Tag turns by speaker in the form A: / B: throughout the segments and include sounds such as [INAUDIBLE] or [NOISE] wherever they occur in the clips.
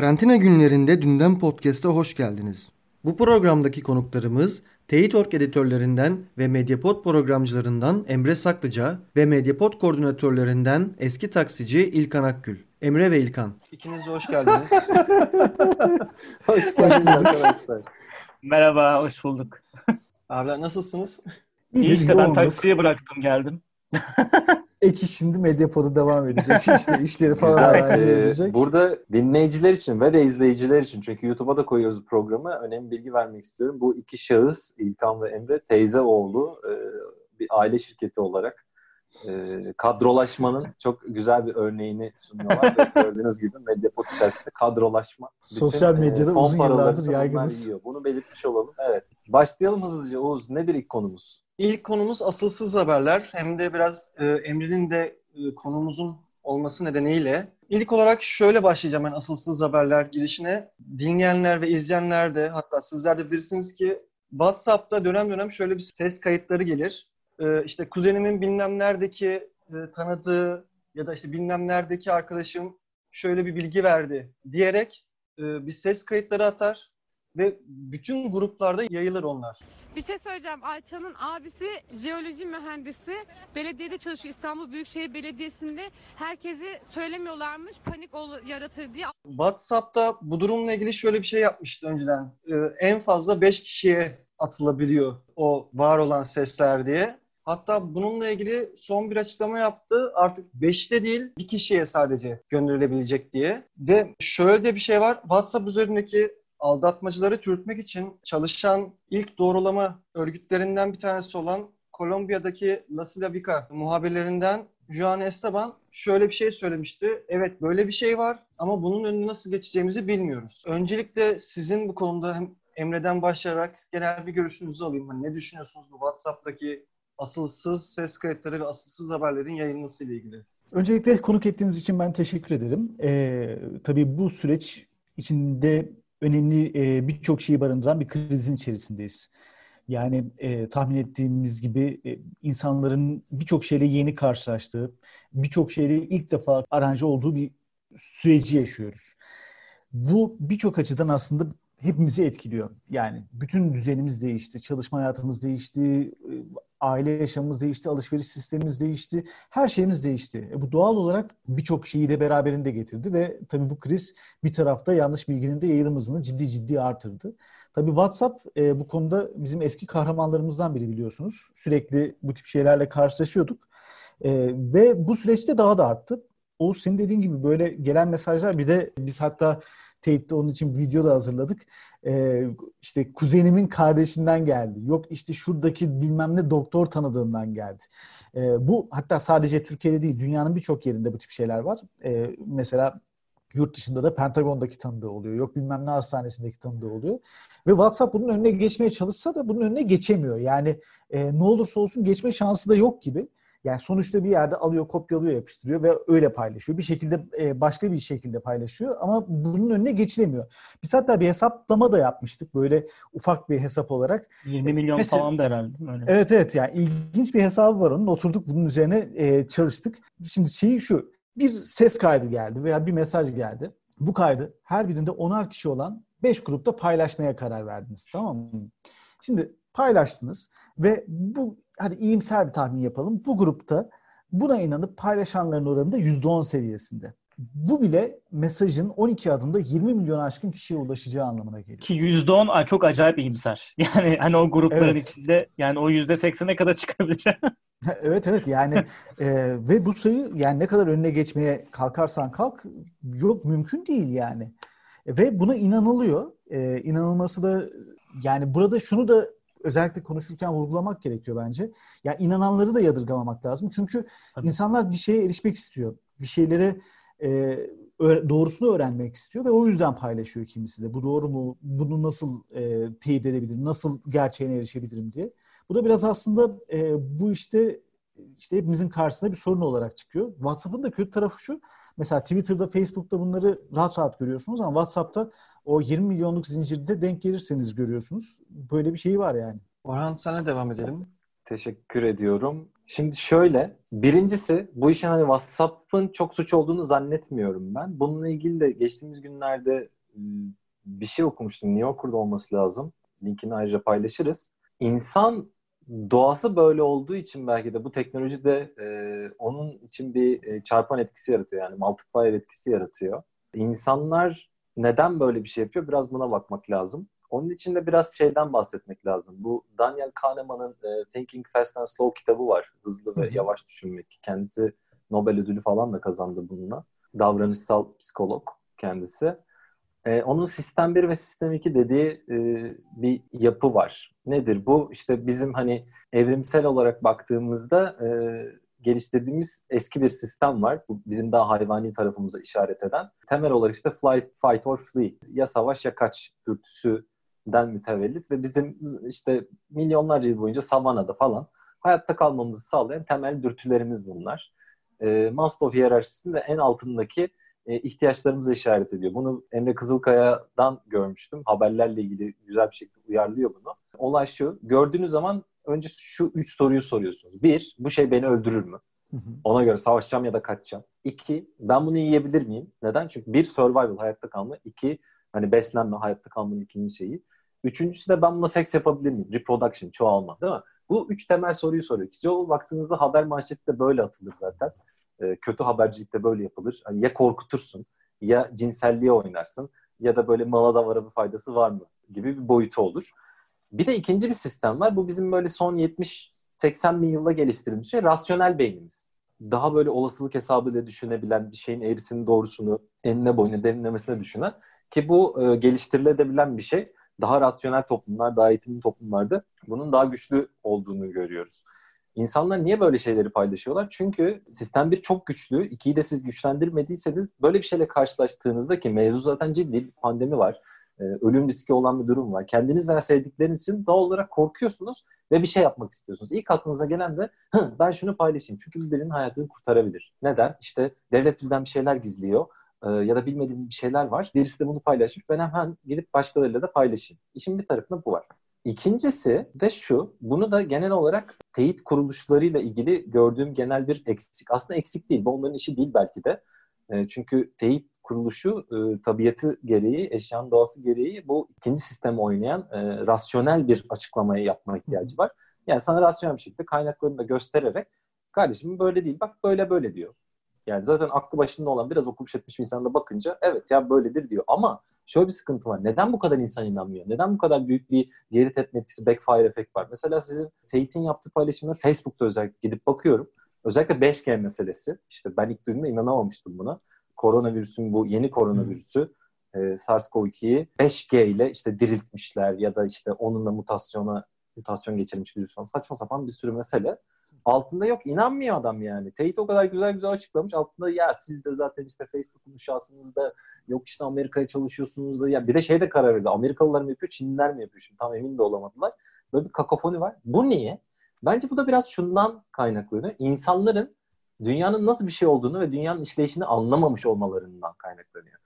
A: Karantina günlerinde Dünden Podcast'a hoş geldiniz. Bu programdaki konuklarımız Teyit.org editörlerinden ve Mediapod programcılarından Emre Saklıca ve Mediapod koordinatörlerinden eski taksici İlkan Akgül. Emre ve İlkan.
B: İkiniz de hoş geldiniz. [LAUGHS]
C: hoş geldiniz arkadaşlar.
D: Merhaba, hoş bulduk.
B: Abiler nasılsınız?
D: İyi işte ben taksiye bıraktım geldim. [LAUGHS]
E: Ek iş şimdi Medyapod'u devam edecek. [LAUGHS] İşte işleri falan
C: Güzel. Ee, edecek. Burada dinleyiciler için ve de izleyiciler için çünkü YouTube'a da koyuyoruz programı. Önemli bilgi vermek istiyorum. Bu iki şahıs İlkan ve Emre teyze oğlu e, bir aile şirketi olarak e, kadrolaşmanın çok güzel bir örneğini sunuyorlar. [LAUGHS] Gördüğünüz gibi Medyapod içerisinde kadrolaşma.
E: Sosyal bütün, medyada e, uzun yıllardır yaygınız.
C: Bunu belirtmiş olalım. Evet. Başlayalım hızlıca. Oğuz nedir ilk konumuz?
B: İlk konumuz asılsız haberler. Hem de biraz e, Emre'nin de e, konumuzun olması nedeniyle. İlk olarak şöyle başlayacağım ben asılsız haberler girişine. Dinleyenler ve izleyenler de hatta sizler de bilirsiniz ki WhatsApp'ta dönem dönem şöyle bir ses kayıtları gelir. E, işte kuzenimin bilmem neredeki e, tanıdığı ya da işte bilmem neredeki arkadaşım şöyle bir bilgi verdi diyerek e, bir ses kayıtları atar ve bütün gruplarda yayılır onlar.
F: Bir şey söyleyeceğim. Ayça'nın abisi jeoloji mühendisi. Belediyede çalışıyor. İstanbul Büyükşehir Belediyesi'nde. Herkesi söylemiyorlarmış. Panik yaratır diye.
B: WhatsApp'ta bu durumla ilgili şöyle bir şey yapmıştı önceden. Ee, en fazla 5 kişiye atılabiliyor o var olan sesler diye. Hatta bununla ilgili son bir açıklama yaptı. Artık 5'te değil bir kişiye sadece gönderilebilecek diye. Ve şöyle de bir şey var. WhatsApp üzerindeki aldatmacıları çürütmek için çalışan ilk doğrulama örgütlerinden bir tanesi olan Kolombiya'daki La Slavica muhabirlerinden Juan Esteban şöyle bir şey söylemişti. Evet böyle bir şey var ama bunun önüne nasıl geçeceğimizi bilmiyoruz. Öncelikle sizin bu konuda hem Emre'den başlayarak genel bir görüşünüzü alayım. Hani ne düşünüyorsunuz bu WhatsApp'taki asılsız ses kayıtları ve asılsız haberlerin yayılması ile ilgili?
E: Öncelikle konuk ettiğiniz için ben teşekkür ederim. Ee, tabii bu süreç içinde önemli e, birçok şeyi barındıran bir krizin içerisindeyiz. Yani e, tahmin ettiğimiz gibi e, insanların birçok şeyle yeni karşılaştığı, birçok şeyle ilk defa aranje olduğu bir süreci yaşıyoruz. Bu birçok açıdan aslında hepimizi etkiliyor. Yani bütün düzenimiz değişti, çalışma hayatımız değişti, aile yaşamımız değişti, alışveriş sistemimiz değişti, her şeyimiz değişti. E bu doğal olarak birçok şeyi de beraberinde getirdi ve tabii bu kriz bir tarafta yanlış bilginin de yayılım hızını ciddi ciddi artırdı. Tabii WhatsApp e, bu konuda bizim eski kahramanlarımızdan biri biliyorsunuz. Sürekli bu tip şeylerle karşılaşıyorduk. E, ve bu süreçte daha da arttı. Oğuz senin dediğin gibi böyle gelen mesajlar bir de biz hatta Tate'de onun için video da hazırladık. Ee, işte kuzenimin kardeşinden geldi. Yok işte şuradaki bilmem ne doktor tanıdığımdan geldi. Ee, bu hatta sadece Türkiye'de değil dünyanın birçok yerinde bu tip şeyler var. Ee, mesela yurt dışında da Pentagon'daki tanıdığı oluyor. Yok bilmem ne hastanesindeki tanıdığı oluyor. Ve WhatsApp bunun önüne geçmeye çalışsa da bunun önüne geçemiyor. Yani e, ne olursa olsun geçme şansı da yok gibi. Yani sonuçta bir yerde alıyor, kopyalıyor, yapıştırıyor ve öyle paylaşıyor. Bir şekilde e, başka bir şekilde paylaşıyor ama bunun önüne geçilemiyor. Biz hatta bir hesaplama da yapmıştık böyle ufak bir hesap olarak.
D: 20 milyon Mesela, falan da herhalde. Öyle.
E: Evet evet yani ilginç bir hesabı var onun. Oturduk bunun üzerine e, çalıştık. Şimdi şey şu bir ses kaydı geldi veya bir mesaj geldi. Bu kaydı her birinde onar kişi olan 5 grupta paylaşmaya karar verdiniz tamam mı? Şimdi paylaştınız ve bu hadi iyimser bir tahmin yapalım. Bu grupta buna inanıp paylaşanların oranı da %10 seviyesinde. Bu bile mesajın 12 adımda 20 milyon aşkın kişiye ulaşacağı anlamına geliyor.
D: Ki %10 çok acayip iyimser. [LAUGHS] Yani hani o grupların evet. içinde yani o %80'e kadar çıkabilir. [LAUGHS]
E: evet evet yani e, ve bu sayı yani ne kadar önüne geçmeye kalkarsan kalk yok mümkün değil yani. Ve buna inanılıyor. E, inanılması da yani burada şunu da özellikle konuşurken vurgulamak gerekiyor bence. Ya inananları da yadırgamamak lazım. Çünkü Tabii. insanlar bir şeye erişmek istiyor. Bir şeylere e, doğrusunu öğrenmek istiyor ve o yüzden paylaşıyor kimisi de. Bu doğru mu? Bunu nasıl e, teyit edebilirim? Nasıl gerçeğine erişebilirim diye. Bu da biraz aslında e, bu işte işte hepimizin karşısında bir sorun olarak çıkıyor. WhatsApp'ın da kötü tarafı şu. Mesela Twitter'da, Facebook'ta bunları rahat rahat görüyorsunuz ama WhatsApp'ta o 20 milyonluk zincirde denk gelirseniz görüyorsunuz. Böyle bir şey var yani.
B: Orhan sana devam edelim.
C: Teşekkür ediyorum. Şimdi şöyle, birincisi bu işin hani WhatsApp'ın çok suç olduğunu zannetmiyorum ben. Bununla ilgili de geçtiğimiz günlerde ıı, bir şey okumuştum. New Yorker'da olması lazım. Linkini ayrıca paylaşırız. İnsan doğası böyle olduğu için belki de bu teknoloji de e, onun için bir e, çarpan etkisi yaratıyor. Yani multiplier etkisi yaratıyor. İnsanlar neden böyle bir şey yapıyor? Biraz buna bakmak lazım. Onun için de biraz şeyden bahsetmek lazım. Bu Daniel Kahneman'ın e, Thinking Fast and Slow kitabı var. Hızlı ve yavaş düşünmek. Kendisi Nobel ödülü falan da kazandı bununla. Davranışsal psikolog kendisi. E, onun sistem 1 ve sistem 2 dediği e, bir yapı var. Nedir bu? İşte bizim hani evrimsel olarak baktığımızda e, geliştirdiğimiz eski bir sistem var. Bu bizim daha hayvani tarafımıza işaret eden. Temel olarak işte flight, fight or flee. Ya savaş ya kaç dürtüsüden mütevellit ve bizim işte milyonlarca yıl boyunca savanada falan hayatta kalmamızı sağlayan temel dürtülerimiz bunlar. E, Maslow hiyerarşisinin en altındaki e, ihtiyaçlarımızı işaret ediyor. Bunu Emre Kızılkaya'dan görmüştüm. Haberlerle ilgili güzel bir şekilde uyarlıyor bunu. Olay şu, gördüğünüz zaman önce şu üç soruyu soruyorsunuz. Bir, bu şey beni öldürür mü? Ona göre savaşacağım ya da kaçacağım. İki, ben bunu yiyebilir miyim? Neden? Çünkü bir, survival, hayatta kalma. İki, hani beslenme, hayatta kalmanın ikinci şeyi. Üçüncüsü de ben bununla seks yapabilir miyim? Reproduction, çoğalma değil mi? Bu üç temel soruyu soruyor. Çoğu baktığınızda haber manşeti de böyle atılır zaten. E, kötü habercilik de böyle yapılır. Hani ya korkutursun, ya cinselliğe oynarsın ya da böyle mala da vara bir faydası var mı gibi bir boyutu olur. Bir de ikinci bir sistem var. Bu bizim böyle son 70-80 bin yılda geliştirilmiş şey. Rasyonel beynimiz. Daha böyle olasılık hesabıyla düşünebilen bir şeyin eğrisini doğrusunu enine boyuna derinlemesine düşünen ki bu e, geliştirilebilen bir şey. Daha rasyonel toplumlar, daha eğitimli toplumlarda bunun daha güçlü olduğunu görüyoruz. İnsanlar niye böyle şeyleri paylaşıyorlar? Çünkü sistem bir çok güçlü, ikiyi de siz güçlendirmediyseniz böyle bir şeyle karşılaştığınızda ki mevzu zaten ciddi bir pandemi var. E, ölüm riski olan bir durum var. Kendiniz veya sevdikleriniz için doğal olarak korkuyorsunuz ve bir şey yapmak istiyorsunuz. İlk aklınıza gelen de ben şunu paylaşayım. Çünkü birinin hayatını kurtarabilir. Neden? İşte devlet bizden bir şeyler gizliyor e, ya da bilmediğimiz bir şeyler var. Birisi de bunu paylaşmış. Ben hemen gidip başkalarıyla da paylaşayım. İşin bir tarafında bu var. İkincisi de şu, bunu da genel olarak teyit kuruluşlarıyla ilgili gördüğüm genel bir eksik. Aslında eksik değil, bu onların işi değil belki de. E, çünkü teyit kuruluşu e, tabiatı gereği, eşyanın doğası gereği bu ikinci sistemi oynayan e, rasyonel bir açıklamayı yapma ihtiyacı var. Yani sana rasyonel bir şekilde kaynaklarını da göstererek kardeşim böyle değil bak böyle böyle diyor. Yani zaten aklı başında olan biraz okumuş etmiş bir insana bakınca evet ya böyledir diyor. Ama şöyle bir sıkıntı var. Neden bu kadar insan inanmıyor? Neden bu kadar büyük bir geri tepme etkisi, backfire efekt var? Mesela sizin Tate'in yaptığı paylaşımları Facebook'ta özellikle gidip bakıyorum. Özellikle 5G meselesi. İşte ben ilk duyduğumda inanamamıştım buna. Koronavirüsün bu yeni koronavirüsü e, SARS-CoV-2'yi 5G ile işte diriltmişler ya da işte onunla mutasyona mutasyon geçirmiş virüs falan. Saçma sapan bir sürü mesele. Altında yok. inanmıyor adam yani. Tate o kadar güzel güzel açıklamış. Altında ya siz de zaten işte Facebook'un uşağısınız da yok işte Amerika'ya çalışıyorsunuz da. Ya bir de şey de karar verdi. Amerikalılar mı yapıyor, Çinliler mi yapıyor? Şimdi tam emin de olamadılar. Böyle bir kakofoni var. Bu niye? Bence bu da biraz şundan kaynaklanıyor. İnsanların dünyanın nasıl bir şey olduğunu ve dünyanın işleyişini anlamamış olmalarından kaynaklanıyor.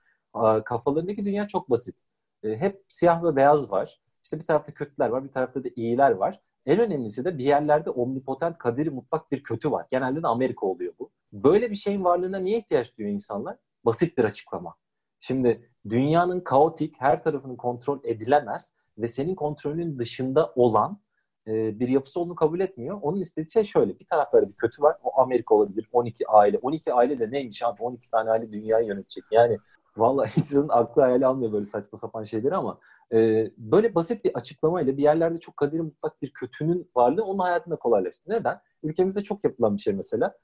C: Kafalarındaki dünya çok basit. E, hep siyah ve beyaz var. İşte bir tarafta kötüler var, bir tarafta da iyiler var. En önemlisi de bir yerlerde omnipotent, kaderi mutlak bir kötü var. Genelde de Amerika oluyor bu. Böyle bir şeyin varlığına niye ihtiyaç duyuyor insanlar? Basit bir açıklama. Şimdi dünyanın kaotik, her tarafının kontrol edilemez ve senin kontrolün dışında olan e, bir yapısı olduğunu kabul etmiyor. Onun istediği şey şöyle. Bir tarafları bir kötü var. O Amerika olabilir. 12 aile. 12 aile de neymiş abi? 12 tane aile dünyayı yönetecek. Yani vallahi [LAUGHS] insanın aklı hayali almıyor böyle saçma sapan şeyleri ama e, böyle basit bir açıklamayla bir yerlerde çok kaderi mutlak bir kötünün varlığı onun hayatında kolaylaştı. Neden? Ülkemizde çok yapılan bir şey mesela.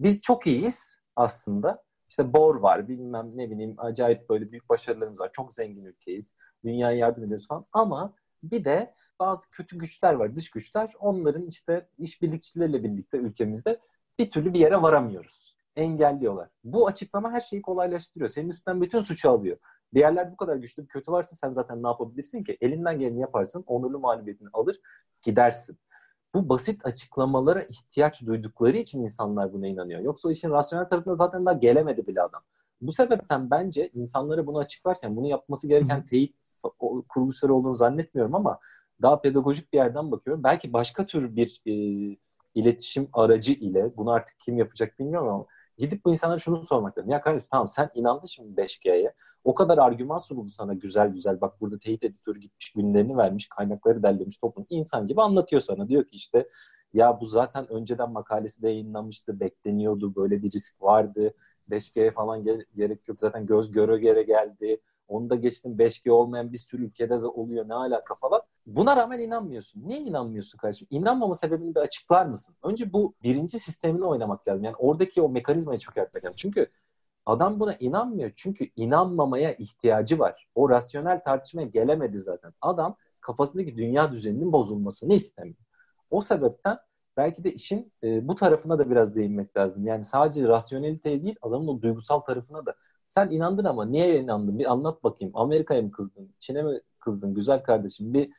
C: Biz çok iyiyiz aslında. İşte bor var, bilmem ne bileyim acayip böyle büyük başarılarımız var. Çok zengin ülkeyiz. Dünyaya yardım ediyoruz falan. Ama bir de bazı kötü güçler var, dış güçler. Onların işte işbirlikçileriyle birlikte ülkemizde bir türlü bir yere varamıyoruz. Engelliyorlar. Bu açıklama her şeyi kolaylaştırıyor. Senin üstten bütün suçu alıyor. Bir yerler bu kadar güçlü bir kötü varsa sen zaten ne yapabilirsin ki? Elinden geleni yaparsın, onurlu mağlubiyetini alır, gidersin. Bu basit açıklamalara ihtiyaç duydukları için insanlar buna inanıyor. Yoksa o işin rasyonel tarafına zaten daha gelemedi bile adam. Bu sebepten bence insanlara bunu açıklarken bunu yapması gereken teyit kuruluşları olduğunu zannetmiyorum ama daha pedagojik bir yerden bakıyorum. Belki başka tür bir e, iletişim aracı ile bunu artık kim yapacak bilmiyorum ama gidip bu insanlara şunu sormak lazım. Ya kardeşim tamam sen inandın şimdi 5G'ye. O kadar argüman sunuldu sana güzel güzel. Bak burada teyit editörü gitmiş günlerini vermiş, kaynakları derlemiş toplum. insan gibi anlatıyor sana. Diyor ki işte ya bu zaten önceden makalesi de yayınlanmıştı, bekleniyordu, böyle bir risk vardı. 5G'ye falan gerek yok. Zaten göz göre göre geldi. Onu da geçtim 5G olmayan bir sürü ülkede de oluyor. Ne alaka falan. Buna rağmen inanmıyorsun. Niye inanmıyorsun kardeşim? İnanmama sebebini bir açıklar mısın? Önce bu birinci sistemini oynamak lazım. Yani oradaki o mekanizmayı çökertmek lazım. Çünkü adam buna inanmıyor. Çünkü inanmamaya ihtiyacı var. O rasyonel tartışmaya gelemedi zaten. Adam kafasındaki dünya düzeninin bozulmasını istemiyor. O sebepten belki de işin e, bu tarafına da biraz değinmek lazım. Yani sadece rasyoneliteye değil adamın o duygusal tarafına da. Sen inandın ama niye inandın? Bir anlat bakayım. Amerika'ya mı kızdın? Çin'e mi kızdın? Güzel kardeşim. Bir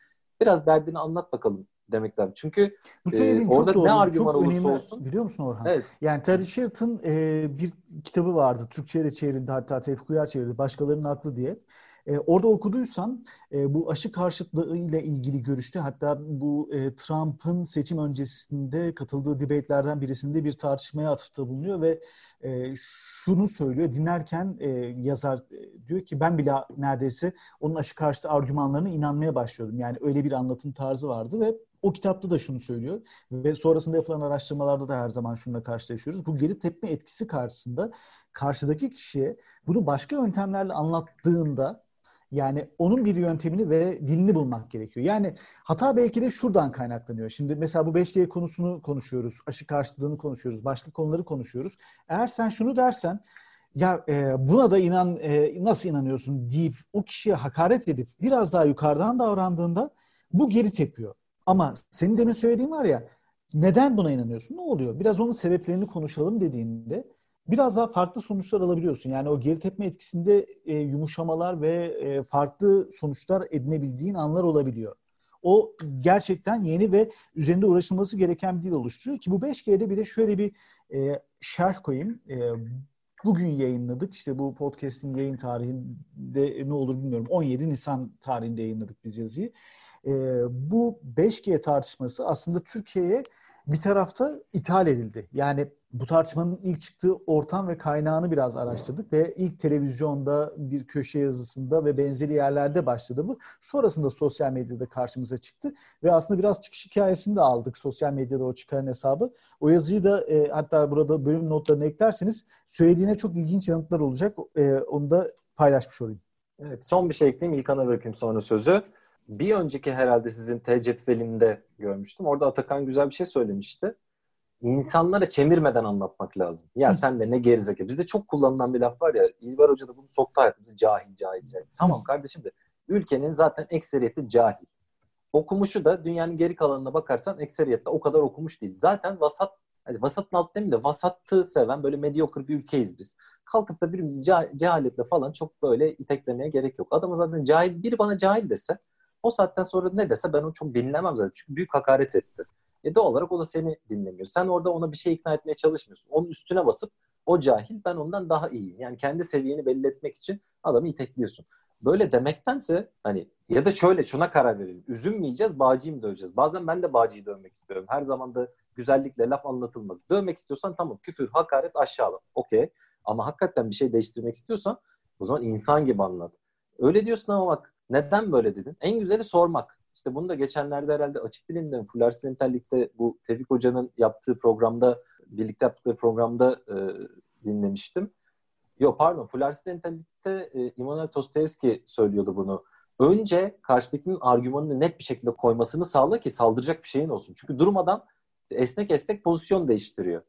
C: biraz derdini anlat bakalım demek lazım. Çünkü
E: bu e,
C: orada
E: doğru,
C: ne argüman olursa
E: önemli,
C: olsun.
E: Biliyor musun Orhan?
C: Evet.
E: Yani Terry Sheraton e, bir kitabı vardı. Türkçe'ye de çevrildi. Hatta Tevfik Uyar çevirdi. Başkalarının aklı diye. E, orada okuduysan e, bu aşı karşıtlığı ile ilgili görüşte hatta bu e, Trump'ın seçim öncesinde katıldığı debate'lerden birisinde bir tartışmaya atıfta bulunuyor ve e, şunu söylüyor. Dinlerken e, yazar diyor ki ben bile neredeyse onun aşı karşıtı argümanlarına inanmaya başlıyordum. Yani öyle bir anlatım tarzı vardı ve o kitapta da şunu söylüyor ve sonrasında yapılan araştırmalarda da her zaman şununla karşılaşıyoruz. Bu geri tepme etkisi karşısında karşıdaki kişiye bunu başka yöntemlerle anlattığında yani onun bir yöntemini ve dilini bulmak gerekiyor. Yani hata belki de şuradan kaynaklanıyor. Şimdi mesela bu 5G konusunu konuşuyoruz, aşı karşıtlığını konuşuyoruz, başka konuları konuşuyoruz. Eğer sen şunu dersen, ya e, buna da inan e, nasıl inanıyorsun deyip o kişiye hakaret edip biraz daha yukarıdan davrandığında bu geri tepiyor. Ama senin demin söylediğin var ya neden buna inanıyorsun? Ne oluyor? Biraz onun sebeplerini konuşalım dediğinde biraz daha farklı sonuçlar alabiliyorsun. Yani o geri tepme etkisinde e, yumuşamalar ve e, farklı sonuçlar edinebildiğin anlar olabiliyor. O gerçekten yeni ve üzerinde uğraşılması gereken bir dil oluşturuyor ki bu 5G'de bir de şöyle bir e, şerh koyayım. E, bugün yayınladık. İşte bu podcast'in yayın tarihinde ne olur bilmiyorum. 17 Nisan tarihinde yayınladık biz yazıyı. E, bu 5G tartışması aslında Türkiye'ye bir tarafta ithal edildi. Yani bu tartışmanın ilk çıktığı ortam ve kaynağını biraz araştırdık ve ilk televizyonda bir köşe yazısında ve benzeri yerlerde başladı bu. Sonrasında sosyal medyada karşımıza çıktı ve aslında biraz çıkış hikayesini de aldık sosyal medyada o çıkan hesabı. O yazıyı da e, hatta burada bölüm notlarına eklerseniz söylediğine çok ilginç yanıtlar olacak. E, onu da paylaşmış olayım.
C: Evet, son bir şey ekleyeyim. İlkan'a bırakayım sonra sözü. Bir önceki herhalde sizin T cetvelinde görmüştüm. Orada Atakan güzel bir şey söylemişti insanlara çemirmeden anlatmak lazım. Ya sen de ne gerizekalı. Bizde çok kullanılan bir laf var ya. İlber Hoca da bunu soktu hayatımıza. Cahil, cahil, cahil. Tamam kardeşim de ülkenin zaten ekseriyeti cahil. Okumuşu da dünyanın geri kalanına bakarsan ekseriyette o kadar okumuş değil. Zaten vasat, hani vasatın alt demeyeyim de vasatı seven böyle mediocre bir ülkeyiz biz. Kalkıp da birimizi cah- cehaletle falan çok böyle iteklemeye gerek yok. Adamı zaten cahil, biri bana cahil dese o saatten sonra ne dese ben onu çok dinlemem zaten. Çünkü büyük hakaret etti. E doğal olarak o da seni dinlemiyor. Sen orada ona bir şey ikna etmeye çalışmıyorsun. Onun üstüne basıp o cahil ben ondan daha iyiyim. Yani kendi seviyeni belli etmek için adamı itekliyorsun. Böyle demektense hani ya da şöyle şuna karar verelim. Yiyeceğiz, bağcıyı mı döveceğiz? Bazen ben de bağcıyı dövmek istiyorum. Her zaman da güzellikle laf anlatılmaz. Dövmek istiyorsan tamam küfür, hakaret aşağıla. Okey. Ama hakikaten bir şey değiştirmek istiyorsan o zaman insan gibi anlat. Öyle diyorsun ama bak neden böyle dedin? En güzeli sormak. İşte bunu da geçenlerde herhalde açık bilimden Fularsız Entellik'te bu Tevfik Hoca'nın yaptığı programda birlikte yaptıkları programda e, dinlemiştim. Yok pardon Fularsız Entellik'te e, Immanuel Tostoyevski söylüyordu bunu. Önce karşıdakinin argümanını net bir şekilde koymasını sağla ki saldıracak bir şeyin olsun. Çünkü durmadan esnek esnek pozisyon değiştiriyor.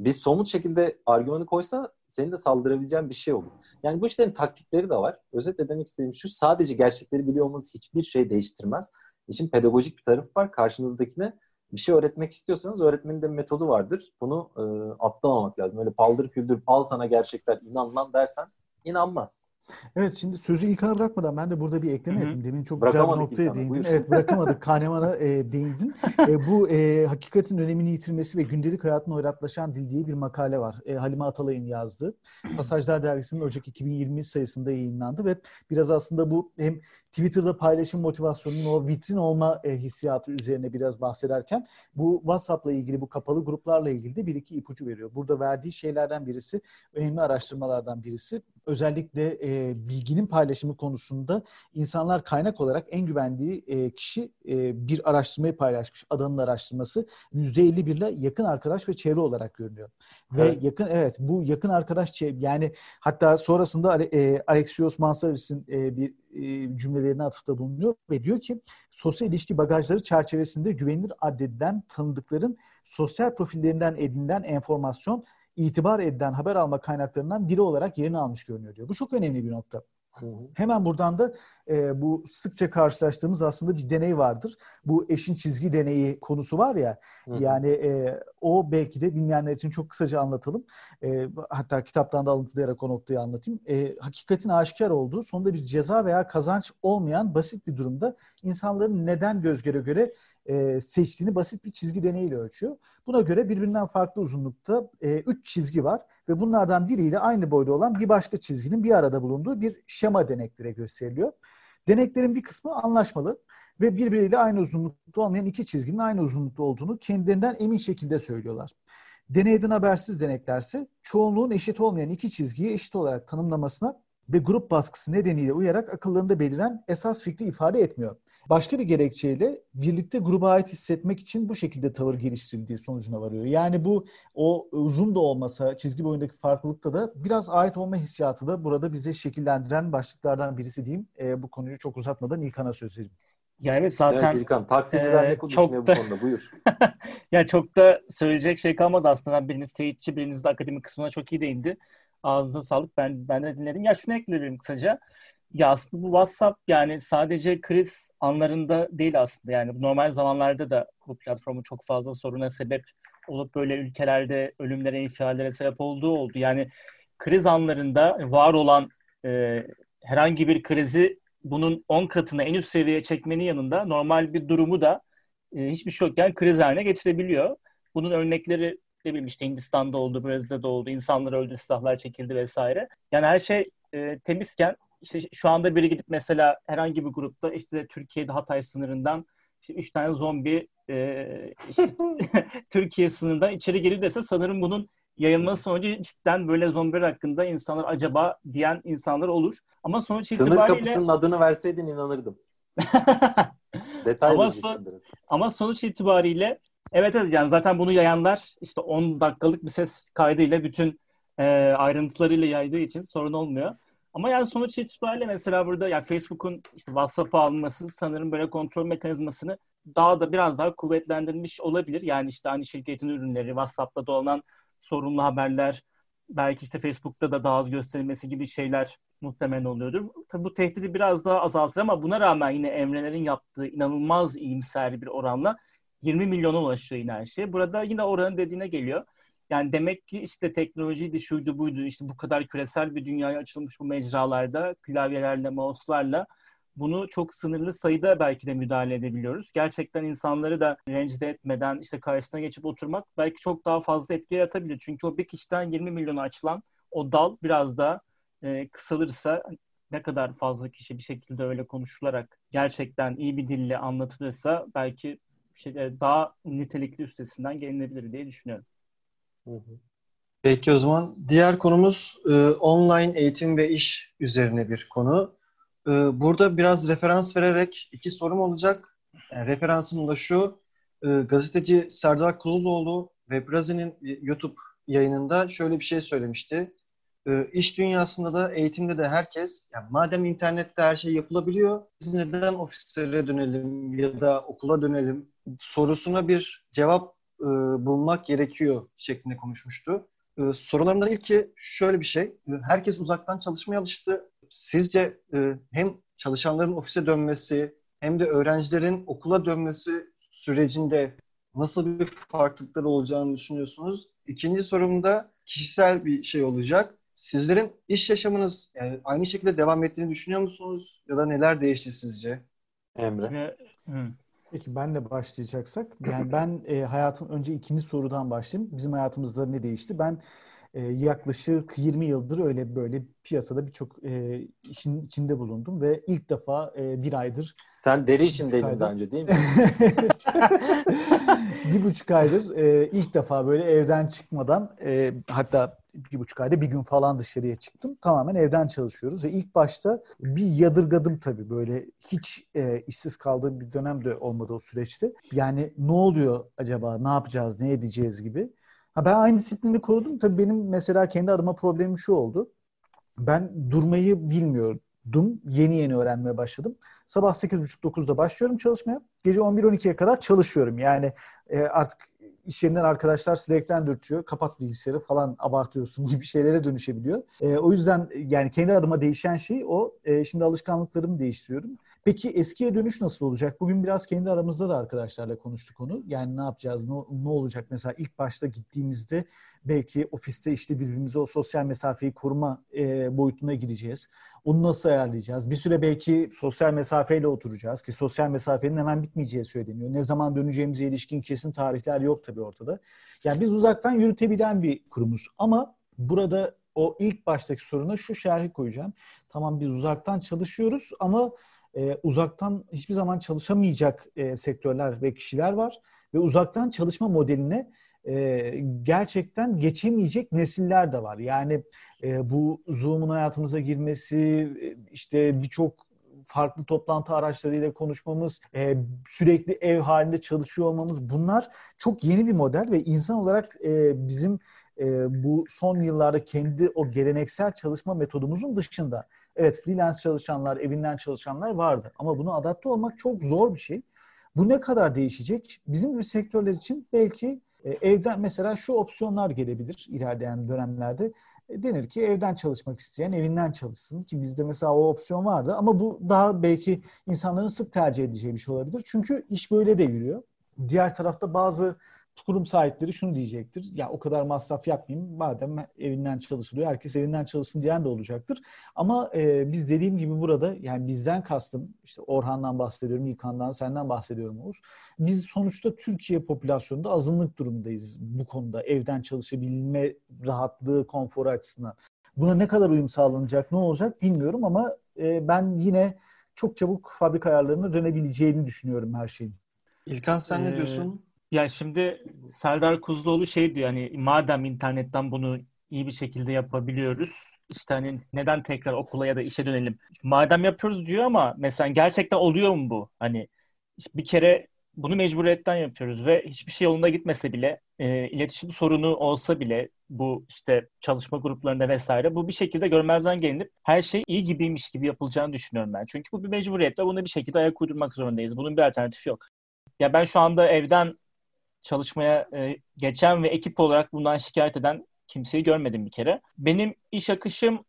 C: Biz somut şekilde argümanı koysa senin de saldırabileceğin bir şey olur. Yani bu işlerin taktikleri de var. Özetle demek istediğim şu sadece gerçekleri biliyor olmanız hiçbir şey değiştirmez. İşin pedagojik bir tarafı var. Karşınızdakine bir şey öğretmek istiyorsanız öğretmenin de metodu vardır. Bunu e, atlamamak lazım. Öyle paldır küldür al sana gerçekler inan lan dersen inanmaz.
E: Evet şimdi sözü İlkan'a bırakmadan ben de burada bir ekleme yapayım. Demin çok güzel bir noktaya değindin. Buyur. Evet bırakamadık. Kahneman'a e, değindin. [LAUGHS] e, bu e, hakikatin önemini yitirmesi ve gündelik hayatın hoyratlaşan dil diye bir makale var. E, Halime Atalay'ın yazdığı. Pasajlar Dergisi'nin Ocak 2020 sayısında yayınlandı ve biraz aslında bu hem Twitter'da paylaşım motivasyonunun o vitrin olma e, hissiyatı üzerine biraz bahsederken bu WhatsApp'la ilgili bu kapalı gruplarla ilgili de bir iki ipucu veriyor. Burada verdiği şeylerden birisi önemli araştırmalardan birisi özellikle e, bilginin paylaşımı konusunda insanlar kaynak olarak en güvendiği e, kişi e, bir araştırmayı paylaşmış. Adanın araştırması %51 ile yakın arkadaş ve çevre olarak görünüyor. Evet. Ve yakın evet bu yakın arkadaş yani hatta sonrasında e, Alexios Mansaris'in e, bir e, cümlelerine atıfta bulunuyor ve diyor ki sosyal ilişki bagajları çerçevesinde güvenilir addedilen tanıdıkların sosyal profillerinden edinilen enformasyon itibar edilen haber alma kaynaklarından biri olarak yerini almış görünüyor diyor. Bu çok önemli bir nokta. Hemen buradan da e, bu sıkça karşılaştığımız aslında bir deney vardır. Bu eşin çizgi deneyi konusu var ya. Hı hı. Yani e, o belki de bilmeyenler için çok kısaca anlatalım. E, hatta kitaptan da alıntılayarak o noktayı anlatayım. E, hakikatin aşikar olduğu, sonunda bir ceza veya kazanç olmayan basit bir durumda insanların neden göz göre göre e, seçtiğini basit bir çizgi deneyiyle ölçüyor. Buna göre birbirinden farklı uzunlukta 3 e, üç çizgi var ve bunlardan biriyle aynı boyda olan bir başka çizginin bir arada bulunduğu bir şema deneklere gösteriliyor. Deneklerin bir kısmı anlaşmalı ve birbiriyle aynı uzunlukta olmayan iki çizginin aynı uzunlukta olduğunu kendilerinden emin şekilde söylüyorlar. Deneyden habersiz deneklerse çoğunluğun eşit olmayan iki çizgiyi eşit olarak tanımlamasına ve grup baskısı nedeniyle uyarak akıllarında beliren esas fikri ifade etmiyor. Başka bir gerekçeyle birlikte gruba ait hissetmek için bu şekilde tavır geliştirildiği sonucuna varıyor. Yani bu o uzun da olmasa çizgi boyundaki farklılıkta da biraz ait olma hissiyatı da burada bize şekillendiren başlıklardan birisi diyeyim. E, bu konuyu çok uzatmadan İlkan'a söz vereyim.
D: Ya evet zaten
C: evet, İlkan, taksiciler e, ne düşünüyor da, bu [LAUGHS] konuda buyur.
D: ya çok da söyleyecek şey kalmadı aslında. Biriniz teyitçi, biriniz de akademik kısmına çok iyi değindi. Ağzına sağlık. Ben ben de dinledim. Ya şunu ekleyelim kısaca. Ya aslında bu WhatsApp yani sadece kriz anlarında değil aslında. Yani normal zamanlarda da bu platformu çok fazla soruna sebep olup böyle ülkelerde ölümlere, infiallere sebep olduğu oldu. Yani kriz anlarında var olan e, herhangi bir krizi bunun 10 katına en üst seviyeye çekmenin yanında normal bir durumu da e, hiçbir şey yokken kriz haline getirebiliyor. Bunun örnekleri ne bileyim işte Hindistan'da oldu, Brezilya'da oldu, insanlar öldü, silahlar çekildi vesaire. Yani her şey e, temizken işte şu anda biri gidip mesela herhangi bir grupta işte Türkiye'de Hatay sınırından işte üç tane zombi e, işte [LAUGHS] [LAUGHS] Türkiye sınırından içeri gelir dese sanırım bunun yayılması sonucu cidden böyle zombiler hakkında insanlar acaba diyen insanlar olur. Ama sonuç
C: Sınır
D: itibariyle...
C: Sınır kapısının adını verseydin inanırdım. [LAUGHS]
D: ama, son, ama sonuç itibariyle evet evet yani zaten bunu yayanlar işte 10 dakikalık bir ses kaydıyla bütün e, ayrıntılarıyla yaydığı için sorun olmuyor. Ama yani sonuç itibariyle mesela burada yani Facebook'un işte WhatsApp'a alınması sanırım böyle kontrol mekanizmasını daha da biraz daha kuvvetlendirmiş olabilir. Yani işte aynı şirketin ürünleri, WhatsApp'ta dolanan sorunlu haberler, belki işte Facebook'ta da daha az gösterilmesi gibi şeyler muhtemelen oluyordur. Tabii bu tehdidi biraz daha azaltır ama buna rağmen yine Emre'lerin yaptığı inanılmaz iyimser bir oranla 20 milyona ulaşıyor yine her şey. Burada yine oranın dediğine geliyor. Yani demek ki işte teknolojiydi, şuydu buydu, işte bu kadar küresel bir dünyaya açılmış bu mecralarda, klavyelerle, mouse'larla bunu çok sınırlı sayıda belki de müdahale edebiliyoruz. Gerçekten insanları da rencide etmeden işte karşısına geçip oturmak belki çok daha fazla etki yaratabilir. Çünkü o bir kişiden 20 milyona açılan o dal biraz daha e, kısalırsa ne kadar fazla kişi bir şekilde öyle konuşularak gerçekten iyi bir dille anlatılırsa belki şey, daha nitelikli üstesinden gelinebilir diye düşünüyorum.
B: Peki o zaman diğer konumuz e, online eğitim ve iş üzerine bir konu. E, burada biraz referans vererek iki sorum olacak. Yani referansım da şu. E, gazeteci Serdar Kululoğlu ve Brazi'nin e, YouTube yayınında şöyle bir şey söylemişti. E, iş dünyasında da eğitimde de herkes, yani madem internette her şey yapılabiliyor, biz neden ofislere dönelim ya da okula dönelim sorusuna bir cevap e, bulmak gerekiyor şeklinde konuşmuştu. E, sorularımdan ilki şöyle bir şey. E, herkes uzaktan çalışmaya alıştı. Sizce e, hem çalışanların ofise dönmesi hem de öğrencilerin okula dönmesi sürecinde nasıl bir farklılıklar olacağını düşünüyorsunuz? İkinci sorum da kişisel bir şey olacak. Sizlerin iş yaşamınız yani aynı şekilde devam ettiğini düşünüyor musunuz? Ya da neler değişti sizce?
C: Emre.
D: Hı.
E: Peki ben de başlayacaksak. Yani ben e, hayatım önce ikinci sorudan başlayayım. Bizim hayatımızda ne değişti? Ben e, yaklaşık 20 yıldır öyle böyle piyasada birçok e, işin içinde bulundum ve ilk defa e, bir aydır
C: Sen deri işindeydin
E: aydır.
C: daha önce değil mi? [LAUGHS]
E: bir buçuk aydır e, ilk defa böyle evden çıkmadan e, hatta bir buçuk ayda bir gün falan dışarıya çıktım. Tamamen evden çalışıyoruz ve ilk başta bir yadırgadım tabii böyle hiç e, işsiz kaldığım bir dönem de olmadı o süreçte. Yani ne oluyor acaba, ne yapacağız, ne edeceğiz gibi. Ha ben aynı disiplini korudum. Tabii benim mesela kendi adıma problemim şu oldu. Ben durmayı bilmiyordum. Yeni yeni öğrenmeye başladım. Sabah 8.30-9'da başlıyorum çalışmaya. Gece 11-12'ye kadar çalışıyorum. Yani e, artık iş yerinden arkadaşlar Slack'ten dürtüyor. Kapat bilgisayarı falan abartıyorsun gibi şeylere dönüşebiliyor. E, o yüzden yani kendi adıma değişen şey o. E, şimdi alışkanlıklarımı değiştiriyorum. Peki eskiye dönüş nasıl olacak? Bugün biraz kendi aramızda da arkadaşlarla konuştuk onu. Yani ne yapacağız, ne, ne olacak? Mesela ilk başta gittiğimizde belki ofiste işte birbirimize o sosyal mesafeyi koruma e, boyutuna gireceğiz. Onu nasıl ayarlayacağız? Bir süre belki sosyal mesafeyle oturacağız ki sosyal mesafenin hemen bitmeyeceği söyleniyor. Ne zaman döneceğimize ilişkin kesin tarihler yok tabii ortada. Yani biz uzaktan yürütebilen bir kurumuz. Ama burada o ilk baştaki soruna şu şerhi koyacağım. Tamam biz uzaktan çalışıyoruz ama e, uzaktan hiçbir zaman çalışamayacak e, sektörler ve kişiler var. Ve uzaktan çalışma modeline e, gerçekten geçemeyecek nesiller de var. Yani e, bu Zoom'un hayatımıza girmesi, e, işte birçok farklı toplantı araçlarıyla konuşmamız, e, sürekli ev halinde çalışıyor olmamız bunlar çok yeni bir model ve insan olarak e, bizim e, bu son yıllarda kendi o geleneksel çalışma metodumuzun dışında evet freelance çalışanlar, evinden çalışanlar vardı ama buna adapte olmak çok zor bir şey. Bu ne kadar değişecek? Bizim gibi sektörler için belki e, evden mesela şu opsiyonlar gelebilir ilerleyen dönemlerde. E, denir ki evden çalışmak isteyen evinden çalışsın ki bizde mesela o opsiyon vardı ama bu daha belki insanların sık tercih edeceği bir şey olabilir. Çünkü iş böyle de yürüyor. Diğer tarafta bazı kurum sahipleri şunu diyecektir. Ya o kadar masraf yapmayayım. Madem evinden çalışılıyor. Herkes evinden çalışsın diyen de olacaktır. Ama e, biz dediğim gibi burada yani bizden kastım işte Orhan'dan bahsediyorum, İlkan'dan, senden bahsediyorum Oğuz. Biz sonuçta Türkiye popülasyonunda azınlık durumdayız bu konuda. Evden çalışabilme rahatlığı, konforu açısından. Buna ne kadar uyum sağlanacak, ne olacak bilmiyorum ama e, ben yine çok çabuk fabrika ayarlarına dönebileceğini düşünüyorum her şeyin.
B: İlkan sen ne
D: Ee,
B: diyorsun?
D: Ya şimdi Serdar Kuzloğlu şey diyor hani madem internetten bunu iyi bir şekilde yapabiliyoruz işte hani neden tekrar okula ya da işe dönelim? Madem yapıyoruz diyor ama mesela gerçekten oluyor mu bu? Hani bir kere bunu mecburiyetten yapıyoruz ve hiçbir şey yolunda gitmese bile e, iletişim sorunu olsa bile bu işte çalışma gruplarında vesaire bu bir şekilde görmezden gelinip her şey iyi gibiymiş gibi yapılacağını düşünüyorum ben. Çünkü bu bir mecburiyet ve bunu bir şekilde ayak uydurmak zorundayız. Bunun bir alternatifi yok. Ya ben şu anda evden çalışmaya e, geçen ve ekip olarak bundan şikayet eden kimseyi görmedim bir kere. Benim iş akışım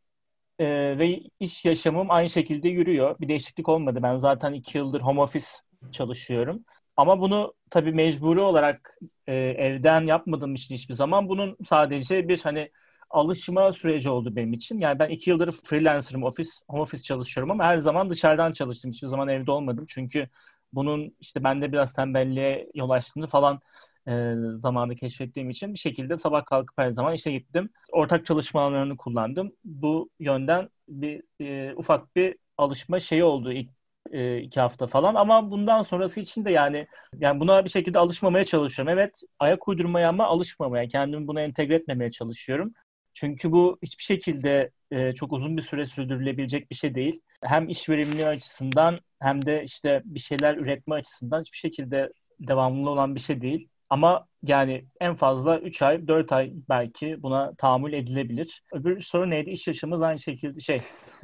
D: e, ve iş yaşamım aynı şekilde yürüyor. Bir değişiklik olmadı. Ben zaten iki yıldır home office çalışıyorum. Ama bunu tabii mecburi olarak e, evden yapmadığım için hiçbir zaman bunun sadece bir hani alışma süreci oldu benim için. Yani ben iki yıldır freelancer'ım, office, home office çalışıyorum ama her zaman dışarıdan çalıştım. Hiçbir zaman evde olmadım. Çünkü bunun işte bende biraz tembelliğe yol açtığını falan e, zamanı keşfettiğim için bir şekilde sabah kalkıp her zaman işe gittim. Ortak çalışma alanlarını kullandım. Bu yönden bir e, ufak bir alışma şeyi oldu ilk e, iki hafta falan ama bundan sonrası için de yani yani buna bir şekilde alışmamaya çalışıyorum. Evet ayak uydurmaya ama alışmamaya, kendimi buna entegre etmemeye çalışıyorum. Çünkü bu hiçbir şekilde e, çok uzun bir süre sürdürülebilecek bir şey değil. Hem iş verimliliği açısından hem de işte bir şeyler üretme açısından hiçbir şekilde devamlı olan bir şey değil. Ama yani en fazla 3 ay, 4 ay belki buna tahammül edilebilir. Öbür soru neydi? İş yaşamımız aynı şekilde şey.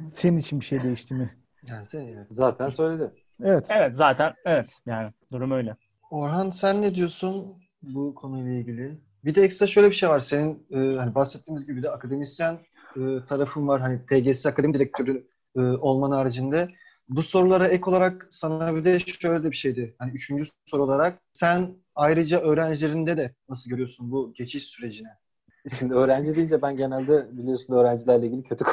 E: Senin için bir şey değişti mi?
B: Yani sen evet.
C: Zaten söyledi.
E: Evet.
D: Evet zaten evet yani durum öyle.
B: Orhan sen ne diyorsun bu konuyla ilgili? Bir de ekstra şöyle bir şey var. Senin e, hani bahsettiğimiz gibi de akademisyen e, tarafın var. Hani TGS akademi direktörü e, olman haricinde. Bu sorulara ek olarak sana bir de şöyle de bir şeydi. Hani üçüncü soru olarak sen ayrıca öğrencilerinde de nasıl görüyorsun bu geçiş sürecini?
C: Şimdi öğrenci deyince ben genelde biliyorsun öğrencilerle ilgili kötü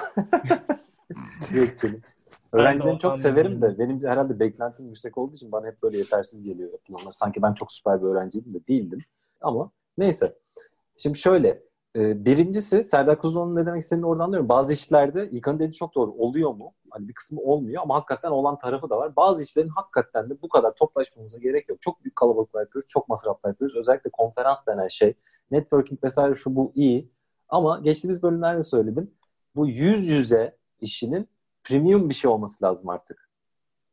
C: geçelim. [LAUGHS] Öğrencilerimi çok severim de benim herhalde beklentim yüksek olduğu için bana hep böyle yetersiz geliyor yapılanlar. Sanki ben çok süper bir öğrenciydim de değildim. Ama neyse. Şimdi şöyle. E, birincisi Serdar Kuzuloğlu'nun ne demek istediğini oradan anlıyorum. Bazı işlerde İlkan'ın dediği çok doğru. Oluyor mu? Hani bir kısmı olmuyor ama hakikaten olan tarafı da var. Bazı işlerin hakikaten de bu kadar toplaşmamıza gerek yok. Çok büyük kalabalıklar yapıyoruz. Çok masraflar yapıyoruz. Özellikle konferans denen şey. Networking vesaire şu bu iyi. Ama geçtiğimiz bölümlerde söyledim. Bu yüz yüze işinin premium bir şey olması lazım artık.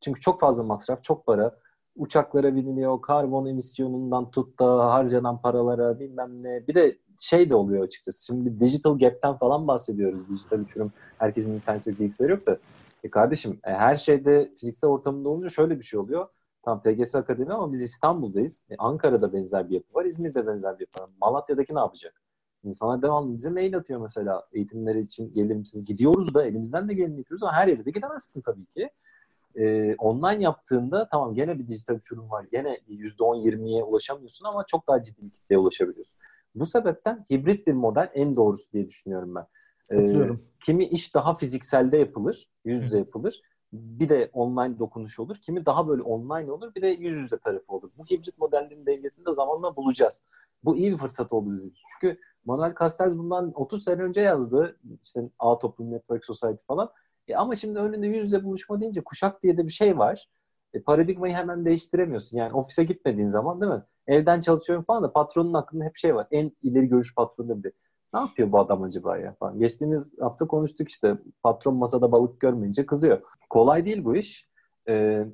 C: Çünkü çok fazla masraf, çok para. Uçaklara biniliyor, karbon emisyonundan tut da harcanan paralara bilmem ne. Bir de şey de oluyor açıkçası. Şimdi digital gap'ten falan bahsediyoruz. Dijital uçurum. Herkesin internet ve bilgisayarı yok da. E kardeşim e, her şeyde fiziksel ortamında olunca şöyle bir şey oluyor. Tam TGS Akademi ama biz İstanbul'dayız. E, Ankara'da benzer bir yapı var. İzmir'de benzer bir yapı var. Malatya'daki ne yapacak? İnsanlar devamlı bize mail atıyor mesela eğitimleri için gelir misiniz? Gidiyoruz da elimizden de gelin yapıyoruz ama her yere de gidemezsin tabii ki. Ee, online yaptığında tamam gene bir dijital uçurum var. Gene %10-20'ye ulaşamıyorsun ama çok daha ciddi bir kitleye ulaşabiliyorsun. Bu sebepten hibrit bir model en doğrusu diye düşünüyorum ben. Ee, kimi iş daha fizikselde yapılır, yüz yüze yapılır. Bir de online dokunuş olur. Kimi daha böyle online olur, bir de yüz yüze tarafı olur. Bu hibrit modellerin dengesini de zamanla bulacağız. Bu iyi bir fırsat oldu bizim için. Çünkü Manuel Castells bundan 30 sene önce yazdı. İşte A Toplum Network Society falan. E ama şimdi önünde yüz yüze buluşma deyince kuşak diye de bir şey var. E, paradigmayı hemen değiştiremiyorsun. Yani ofise gitmediğin zaman değil mi? Evden çalışıyorum falan da patronun aklında hep şey var. En ileri görüş patronu bir. Ne yapıyor bu adam acaba ya falan. Geçtiğimiz hafta konuştuk işte patron masada balık görmeyince kızıyor. Kolay değil bu iş. E,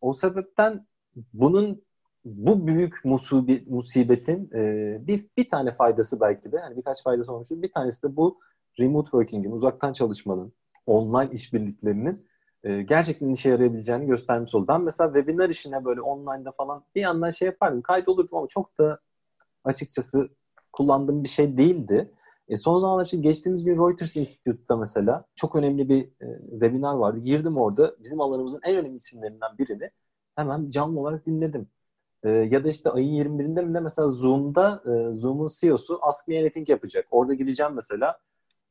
C: o sebepten bunun bu büyük musibi, musibetin e, bir, bir tane faydası belki de yani birkaç faydası olmuş. Bir tanesi de bu remote working'in, uzaktan çalışmanın, online işbirliklerinin e, gerçekten işe yarayabileceğini göstermiş oldu. Ben mesela webinar işine böyle online'da falan bir yandan şey yapardım, kaydolurdum ama çok da açıkçası kullandığım bir şey değildi. E, son zamanlar için geçtiğimiz gün Reuters Institute'da mesela çok önemli bir e, webinar vardı. Girdim orada bizim alanımızın en önemli isimlerinden birini hemen canlı olarak dinledim. E, ya da işte ayın 21'inde mi de mesela Zoom'da e, Zoom'un CEO'su Ask Me Anything yapacak. Orada gideceğim mesela.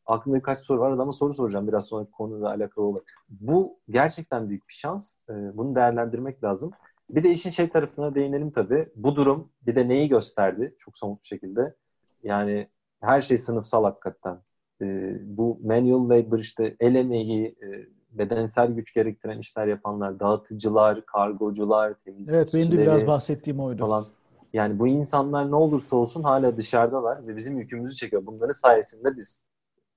C: Aklımda birkaç soru var. Adama soru soracağım biraz sonraki konuyla alakalı olarak. Bu gerçekten büyük bir şans. E, bunu değerlendirmek lazım. Bir de işin şey tarafına değinelim tabii. Bu durum bir de neyi gösterdi çok somut bir şekilde. Yani her şey sınıfsal hakikaten. E, bu manual labor işte el emeği, e, bedensel güç gerektiren işler yapanlar, dağıtıcılar, kargocular, temizlikçileri.
E: Evet benim de biraz bahsettiğim oydu. Falan.
C: Yani bu insanlar ne olursa olsun hala dışarıdalar ve bizim yükümüzü çekiyor. Bunların sayesinde biz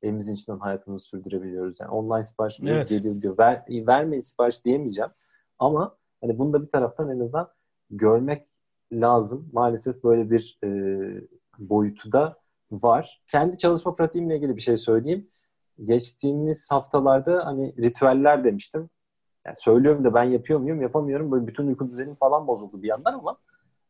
C: evimizin içinden hayatımızı sürdürebiliyoruz. Yani online sipariş evet. geliyor diyor. Ver, vermeyin sipariş diyemeyeceğim. Ama hani bunu da bir taraftan en azından görmek lazım. Maalesef böyle bir e, boyutu da var. Kendi çalışma pratiğimle ilgili bir şey söyleyeyim geçtiğimiz haftalarda hani ritüeller demiştim. Yani söylüyorum da ben yapıyor muyum yapamıyorum. Böyle bütün uyku düzenim falan bozuldu bir yandan ama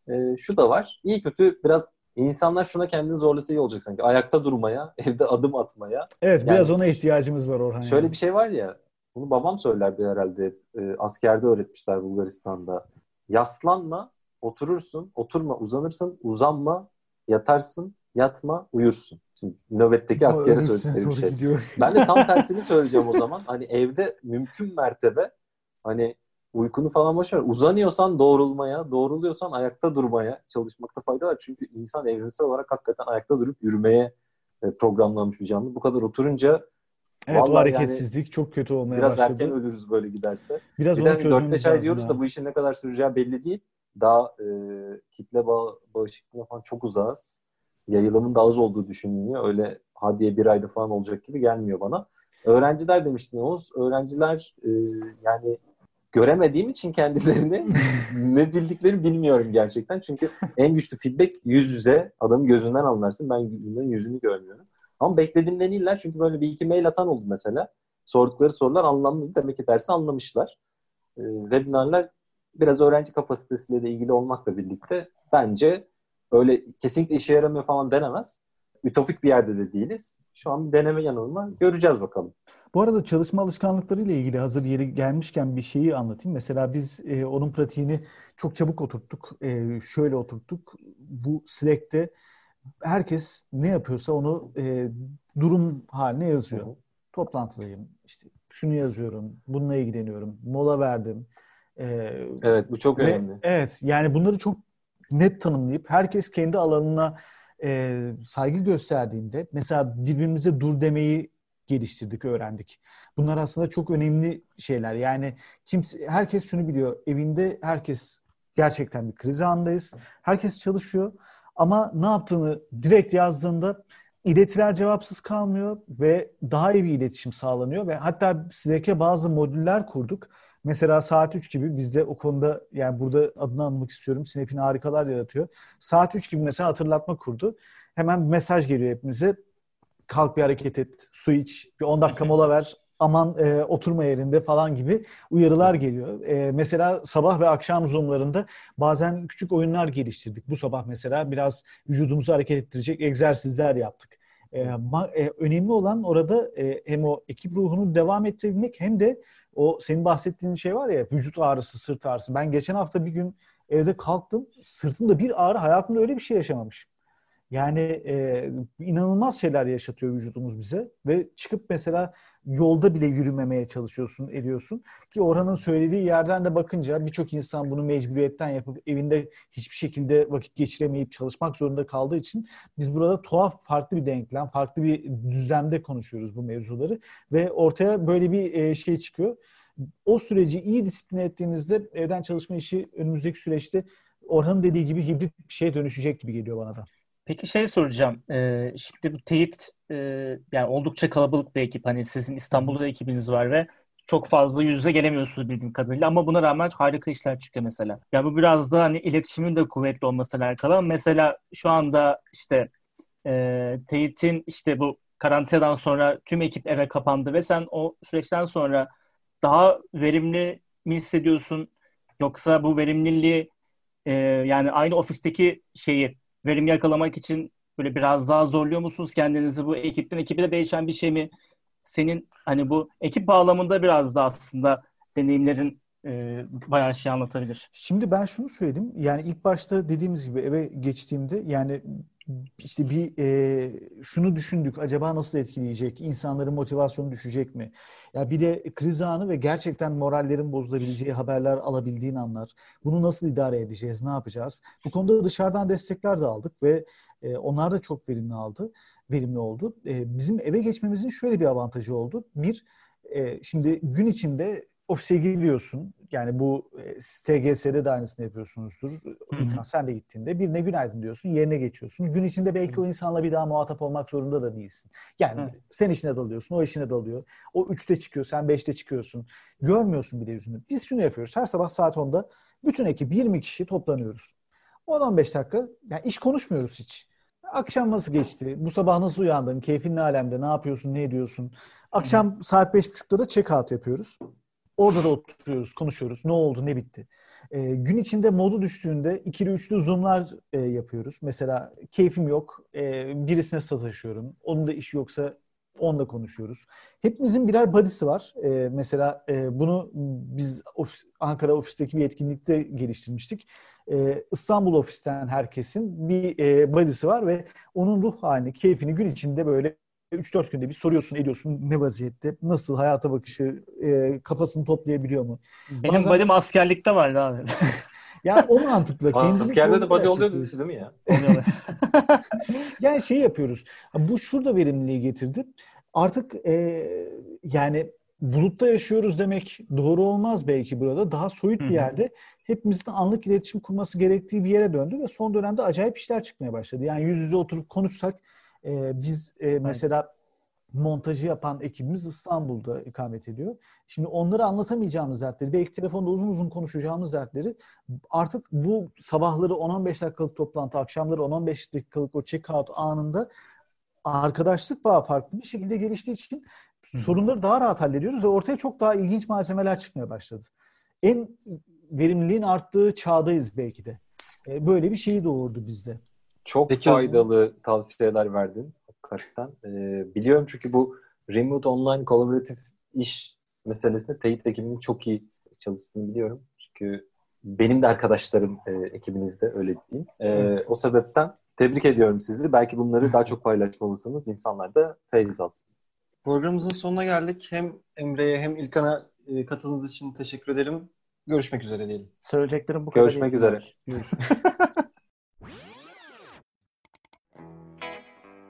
C: e, şu da var. İyi kötü biraz insanlar şuna kendini zorlasa iyi olacak sanki. Ayakta durmaya, [LAUGHS] evde adım atmaya.
E: Evet yani, biraz ona ihtiyacımız var Orhan.
C: Şöyle yani. bir şey var ya bunu babam söylerdi herhalde. E, askerde öğretmişler Bulgaristan'da. Yaslanma, oturursun, oturma, uzanırsın, uzanma, yatarsın, yatma, uyursun. Şimdi nöbetteki askere söyledikleri bir şey. Gidiyor. Ben de tam [LAUGHS] tersini söyleyeceğim o zaman. Hani evde mümkün mertebe hani uykunu falan boş ver. Uzanıyorsan doğrulmaya, doğruluyorsan ayakta durmaya çalışmakta fayda var. Çünkü insan evrimsel olarak hakikaten ayakta durup yürümeye e, programlanmış bir canlı. Bu kadar oturunca
E: Evet o hareketsizlik yani çok kötü olmaya
C: biraz
E: başladı.
C: Biraz erken ölürüz böyle giderse.
E: Biraz bir onu çözmemiz 4-5 ay
C: diyoruz ya. da bu işin ne kadar süreceği belli değil. Daha e, kitle bağ, bağışıklığına falan çok uzağız yayılımın da az olduğu düşünülüyor. Öyle hadiye bir ayda falan olacak gibi gelmiyor bana. Öğrenciler demiştin Oğuz. Öğrenciler e, yani göremediğim için kendilerini [LAUGHS] ne bildikleri bilmiyorum gerçekten. Çünkü en güçlü feedback yüz yüze adamın gözünden anlarsın. Ben bunların yüzünü görmüyorum. Ama beklediğimden iyiler çünkü böyle bir iki mail atan oldu mesela. Sordukları sorular anlamlı. Demek ki dersi anlamışlar. E, webinarlar biraz öğrenci kapasitesiyle de ilgili olmakla birlikte bence öyle kesinlikle işe yaramıyor falan denemez. Ütopik bir yerde de değiliz. Şu an bir deneme yanılma göreceğiz bakalım.
E: Bu arada çalışma alışkanlıkları ile ilgili hazır yeri gelmişken bir şeyi anlatayım. Mesela biz e, onun pratiğini çok çabuk oturttuk. E, şöyle oturttuk. Bu Slack'te herkes ne yapıyorsa onu e, durum haline yazıyor. Hı hı. Toplantıdayım, işte şunu yazıyorum, bununla ilgileniyorum, mola verdim.
C: Ee, evet bu çok ve, önemli.
E: Evet yani bunları çok net tanımlayıp herkes kendi alanına e, saygı gösterdiğinde mesela birbirimize dur demeyi geliştirdik, öğrendik. Bunlar aslında çok önemli şeyler. Yani kimse, herkes şunu biliyor. Evinde herkes gerçekten bir kriz anındayız. Herkes çalışıyor. Ama ne yaptığını direkt yazdığında iletiler cevapsız kalmıyor ve daha iyi bir iletişim sağlanıyor ve hatta Slack'e bazı modüller kurduk. Mesela saat 3 gibi bizde o konuda yani burada adını anmak istiyorum. Sinefin harikalar yaratıyor. Saat 3 gibi mesela hatırlatma kurdu. Hemen mesaj geliyor hepimize. Kalk bir hareket et, su iç, bir 10 dakika mola ver, aman e, oturma yerinde falan gibi uyarılar geliyor. E, mesela sabah ve akşam zoomlarında bazen küçük oyunlar geliştirdik. Bu sabah mesela biraz vücudumuzu hareket ettirecek egzersizler yaptık. E, ma, e, önemli olan orada e, hem o ekip ruhunu devam ettirebilmek hem de o senin bahsettiğin şey var ya vücut ağrısı, sırt ağrısı. Ben geçen hafta bir gün evde kalktım. Sırtımda bir ağrı hayatımda öyle bir şey yaşamamışım. Yani e, inanılmaz şeyler yaşatıyor vücudumuz bize ve çıkıp mesela yolda bile yürümemeye çalışıyorsun, ediyorsun. Ki Orhan'ın söylediği yerden de bakınca birçok insan bunu mecburiyetten yapıp evinde hiçbir şekilde vakit geçiremeyip çalışmak zorunda kaldığı için biz burada tuhaf farklı bir denklem, farklı bir düzlemde konuşuyoruz bu mevzuları ve ortaya böyle bir e, şey çıkıyor. O süreci iyi disipline ettiğinizde evden çalışma işi önümüzdeki süreçte Orhan'ın dediği gibi hibrit bir şeye dönüşecek gibi geliyor bana da.
D: Peki şey soracağım. Ee, şimdi bu teyit e, yani oldukça kalabalık bir ekip. Hani sizin İstanbul'da ekibiniz var ve çok fazla yüz yüze gelemiyorsunuz bildiğim kadarıyla ama buna rağmen harika işler çıkıyor mesela. Ya bu biraz da hani iletişimin de kuvvetli olmasıyla alakalı mesela şu anda işte e, teyitin işte bu karantinadan sonra tüm ekip eve kapandı ve sen o süreçten sonra daha verimli mi hissediyorsun yoksa bu verimliliği e, yani aynı ofisteki şeyi verim yakalamak için böyle biraz daha zorluyor musunuz kendinizi bu ekipten ekibe de değişen bir şey mi? Senin hani bu ekip bağlamında biraz da aslında deneyimlerin e, bayağı şey anlatabilir.
E: Şimdi ben şunu söyledim. Yani ilk başta dediğimiz gibi eve geçtiğimde yani işte bir e, şunu düşündük. Acaba nasıl etkileyecek? İnsanların motivasyonu düşecek mi? Ya bir de kriz anı ve gerçekten morallerin bozulabileceği haberler alabildiğin anlar. Bunu nasıl idare edeceğiz? Ne yapacağız? Bu konuda dışarıdan destekler de aldık ve e, onlar da çok verimli aldı. Verimli oldu. E, bizim eve geçmemizin şöyle bir avantajı oldu. Bir, e, şimdi gün içinde ofise giriyorsun. Yani bu e, TGS'de de aynısını yapıyorsunuzdur. İlkan sen de gittiğinde birine günaydın diyorsun, yerine geçiyorsun. Gün içinde belki Hı-hı. o insanla bir daha muhatap olmak zorunda da değilsin. Yani Hı-hı. sen işine dalıyorsun, o işine dalıyor. O üçte çıkıyor, sen beşte çıkıyorsun. Görmüyorsun bile yüzünü. Biz şunu yapıyoruz. Her sabah saat 10'da bütün ekip 20 kişi toplanıyoruz. 10-15 dakika yani iş konuşmuyoruz hiç. Akşam nasıl geçti? Bu sabah nasıl uyandın? Keyfin ne alemde? Ne yapıyorsun? Ne ediyorsun? Akşam Hı-hı. saat 5.30'da da check-out yapıyoruz. Orada da oturuyoruz, konuşuyoruz. Ne oldu, ne bitti. E, gün içinde modu düştüğünde ikili üçlü zoomlar e, yapıyoruz. Mesela keyfim yok, e, birisine sataşıyorum. Onun da işi yoksa onunla konuşuyoruz. Hepimizin birer body'si var. E, mesela e, bunu biz ofis, Ankara ofisteki bir etkinlikte geliştirmiştik. E, İstanbul ofisten herkesin bir e, body'si var ve onun ruh halini, keyfini gün içinde böyle 3-4 günde bir soruyorsun, ediyorsun ne vaziyette, nasıl hayata bakışı, e, kafasını toplayabiliyor mu?
D: Benim Bazen... badim askerlikte vardı abi. [LAUGHS]
E: yani o mantıkla.
C: kendini Askerde de body oluyor değil mi ya? [LAUGHS]
E: yani şey yapıyoruz. Bu şurada verimliliği getirdi. Artık e, yani bulutta yaşıyoruz demek doğru olmaz belki burada. Daha soyut bir yerde hepimizin anlık iletişim kurması gerektiği bir yere döndü ve son dönemde acayip işler çıkmaya başladı. Yani yüz yüze oturup konuşsak e, biz e, mesela montajı yapan ekibimiz İstanbul'da ikamet ediyor. Şimdi onları anlatamayacağımız dertleri, belki telefonda uzun uzun konuşacağımız dertleri artık bu sabahları 10-15 dakikalık toplantı, akşamları 10-15 dakikalık o check-out anında arkadaşlık bağı farklı bir şekilde geliştiği için sorunları daha rahat hallediyoruz ve ortaya çok daha ilginç malzemeler çıkmaya başladı. En verimliliğin arttığı çağdayız belki de. Böyle bir şeyi doğurdu bizde.
C: Çok Peki, faydalı tavsiyeler verdin hakikaten. Ee, biliyorum çünkü bu remote online kolaboratif iş meselesinde teyit ekibinin çok iyi çalıştığını biliyorum. Çünkü benim de arkadaşlarım e, ekibinizde öyle diyeyim. E, evet. O sebepten tebrik ediyorum sizi. Belki bunları daha çok paylaşmalısınız. İnsanlar da feyiz alsın.
B: Programımızın sonuna geldik. Hem Emre'ye hem İlkan'a e, katıldığınız için teşekkür ederim. Görüşmek üzere diyelim.
D: Söyleyeceklerim bu kadar.
C: Görüşmek üzere.
D: Görüşmek üzere. [LAUGHS]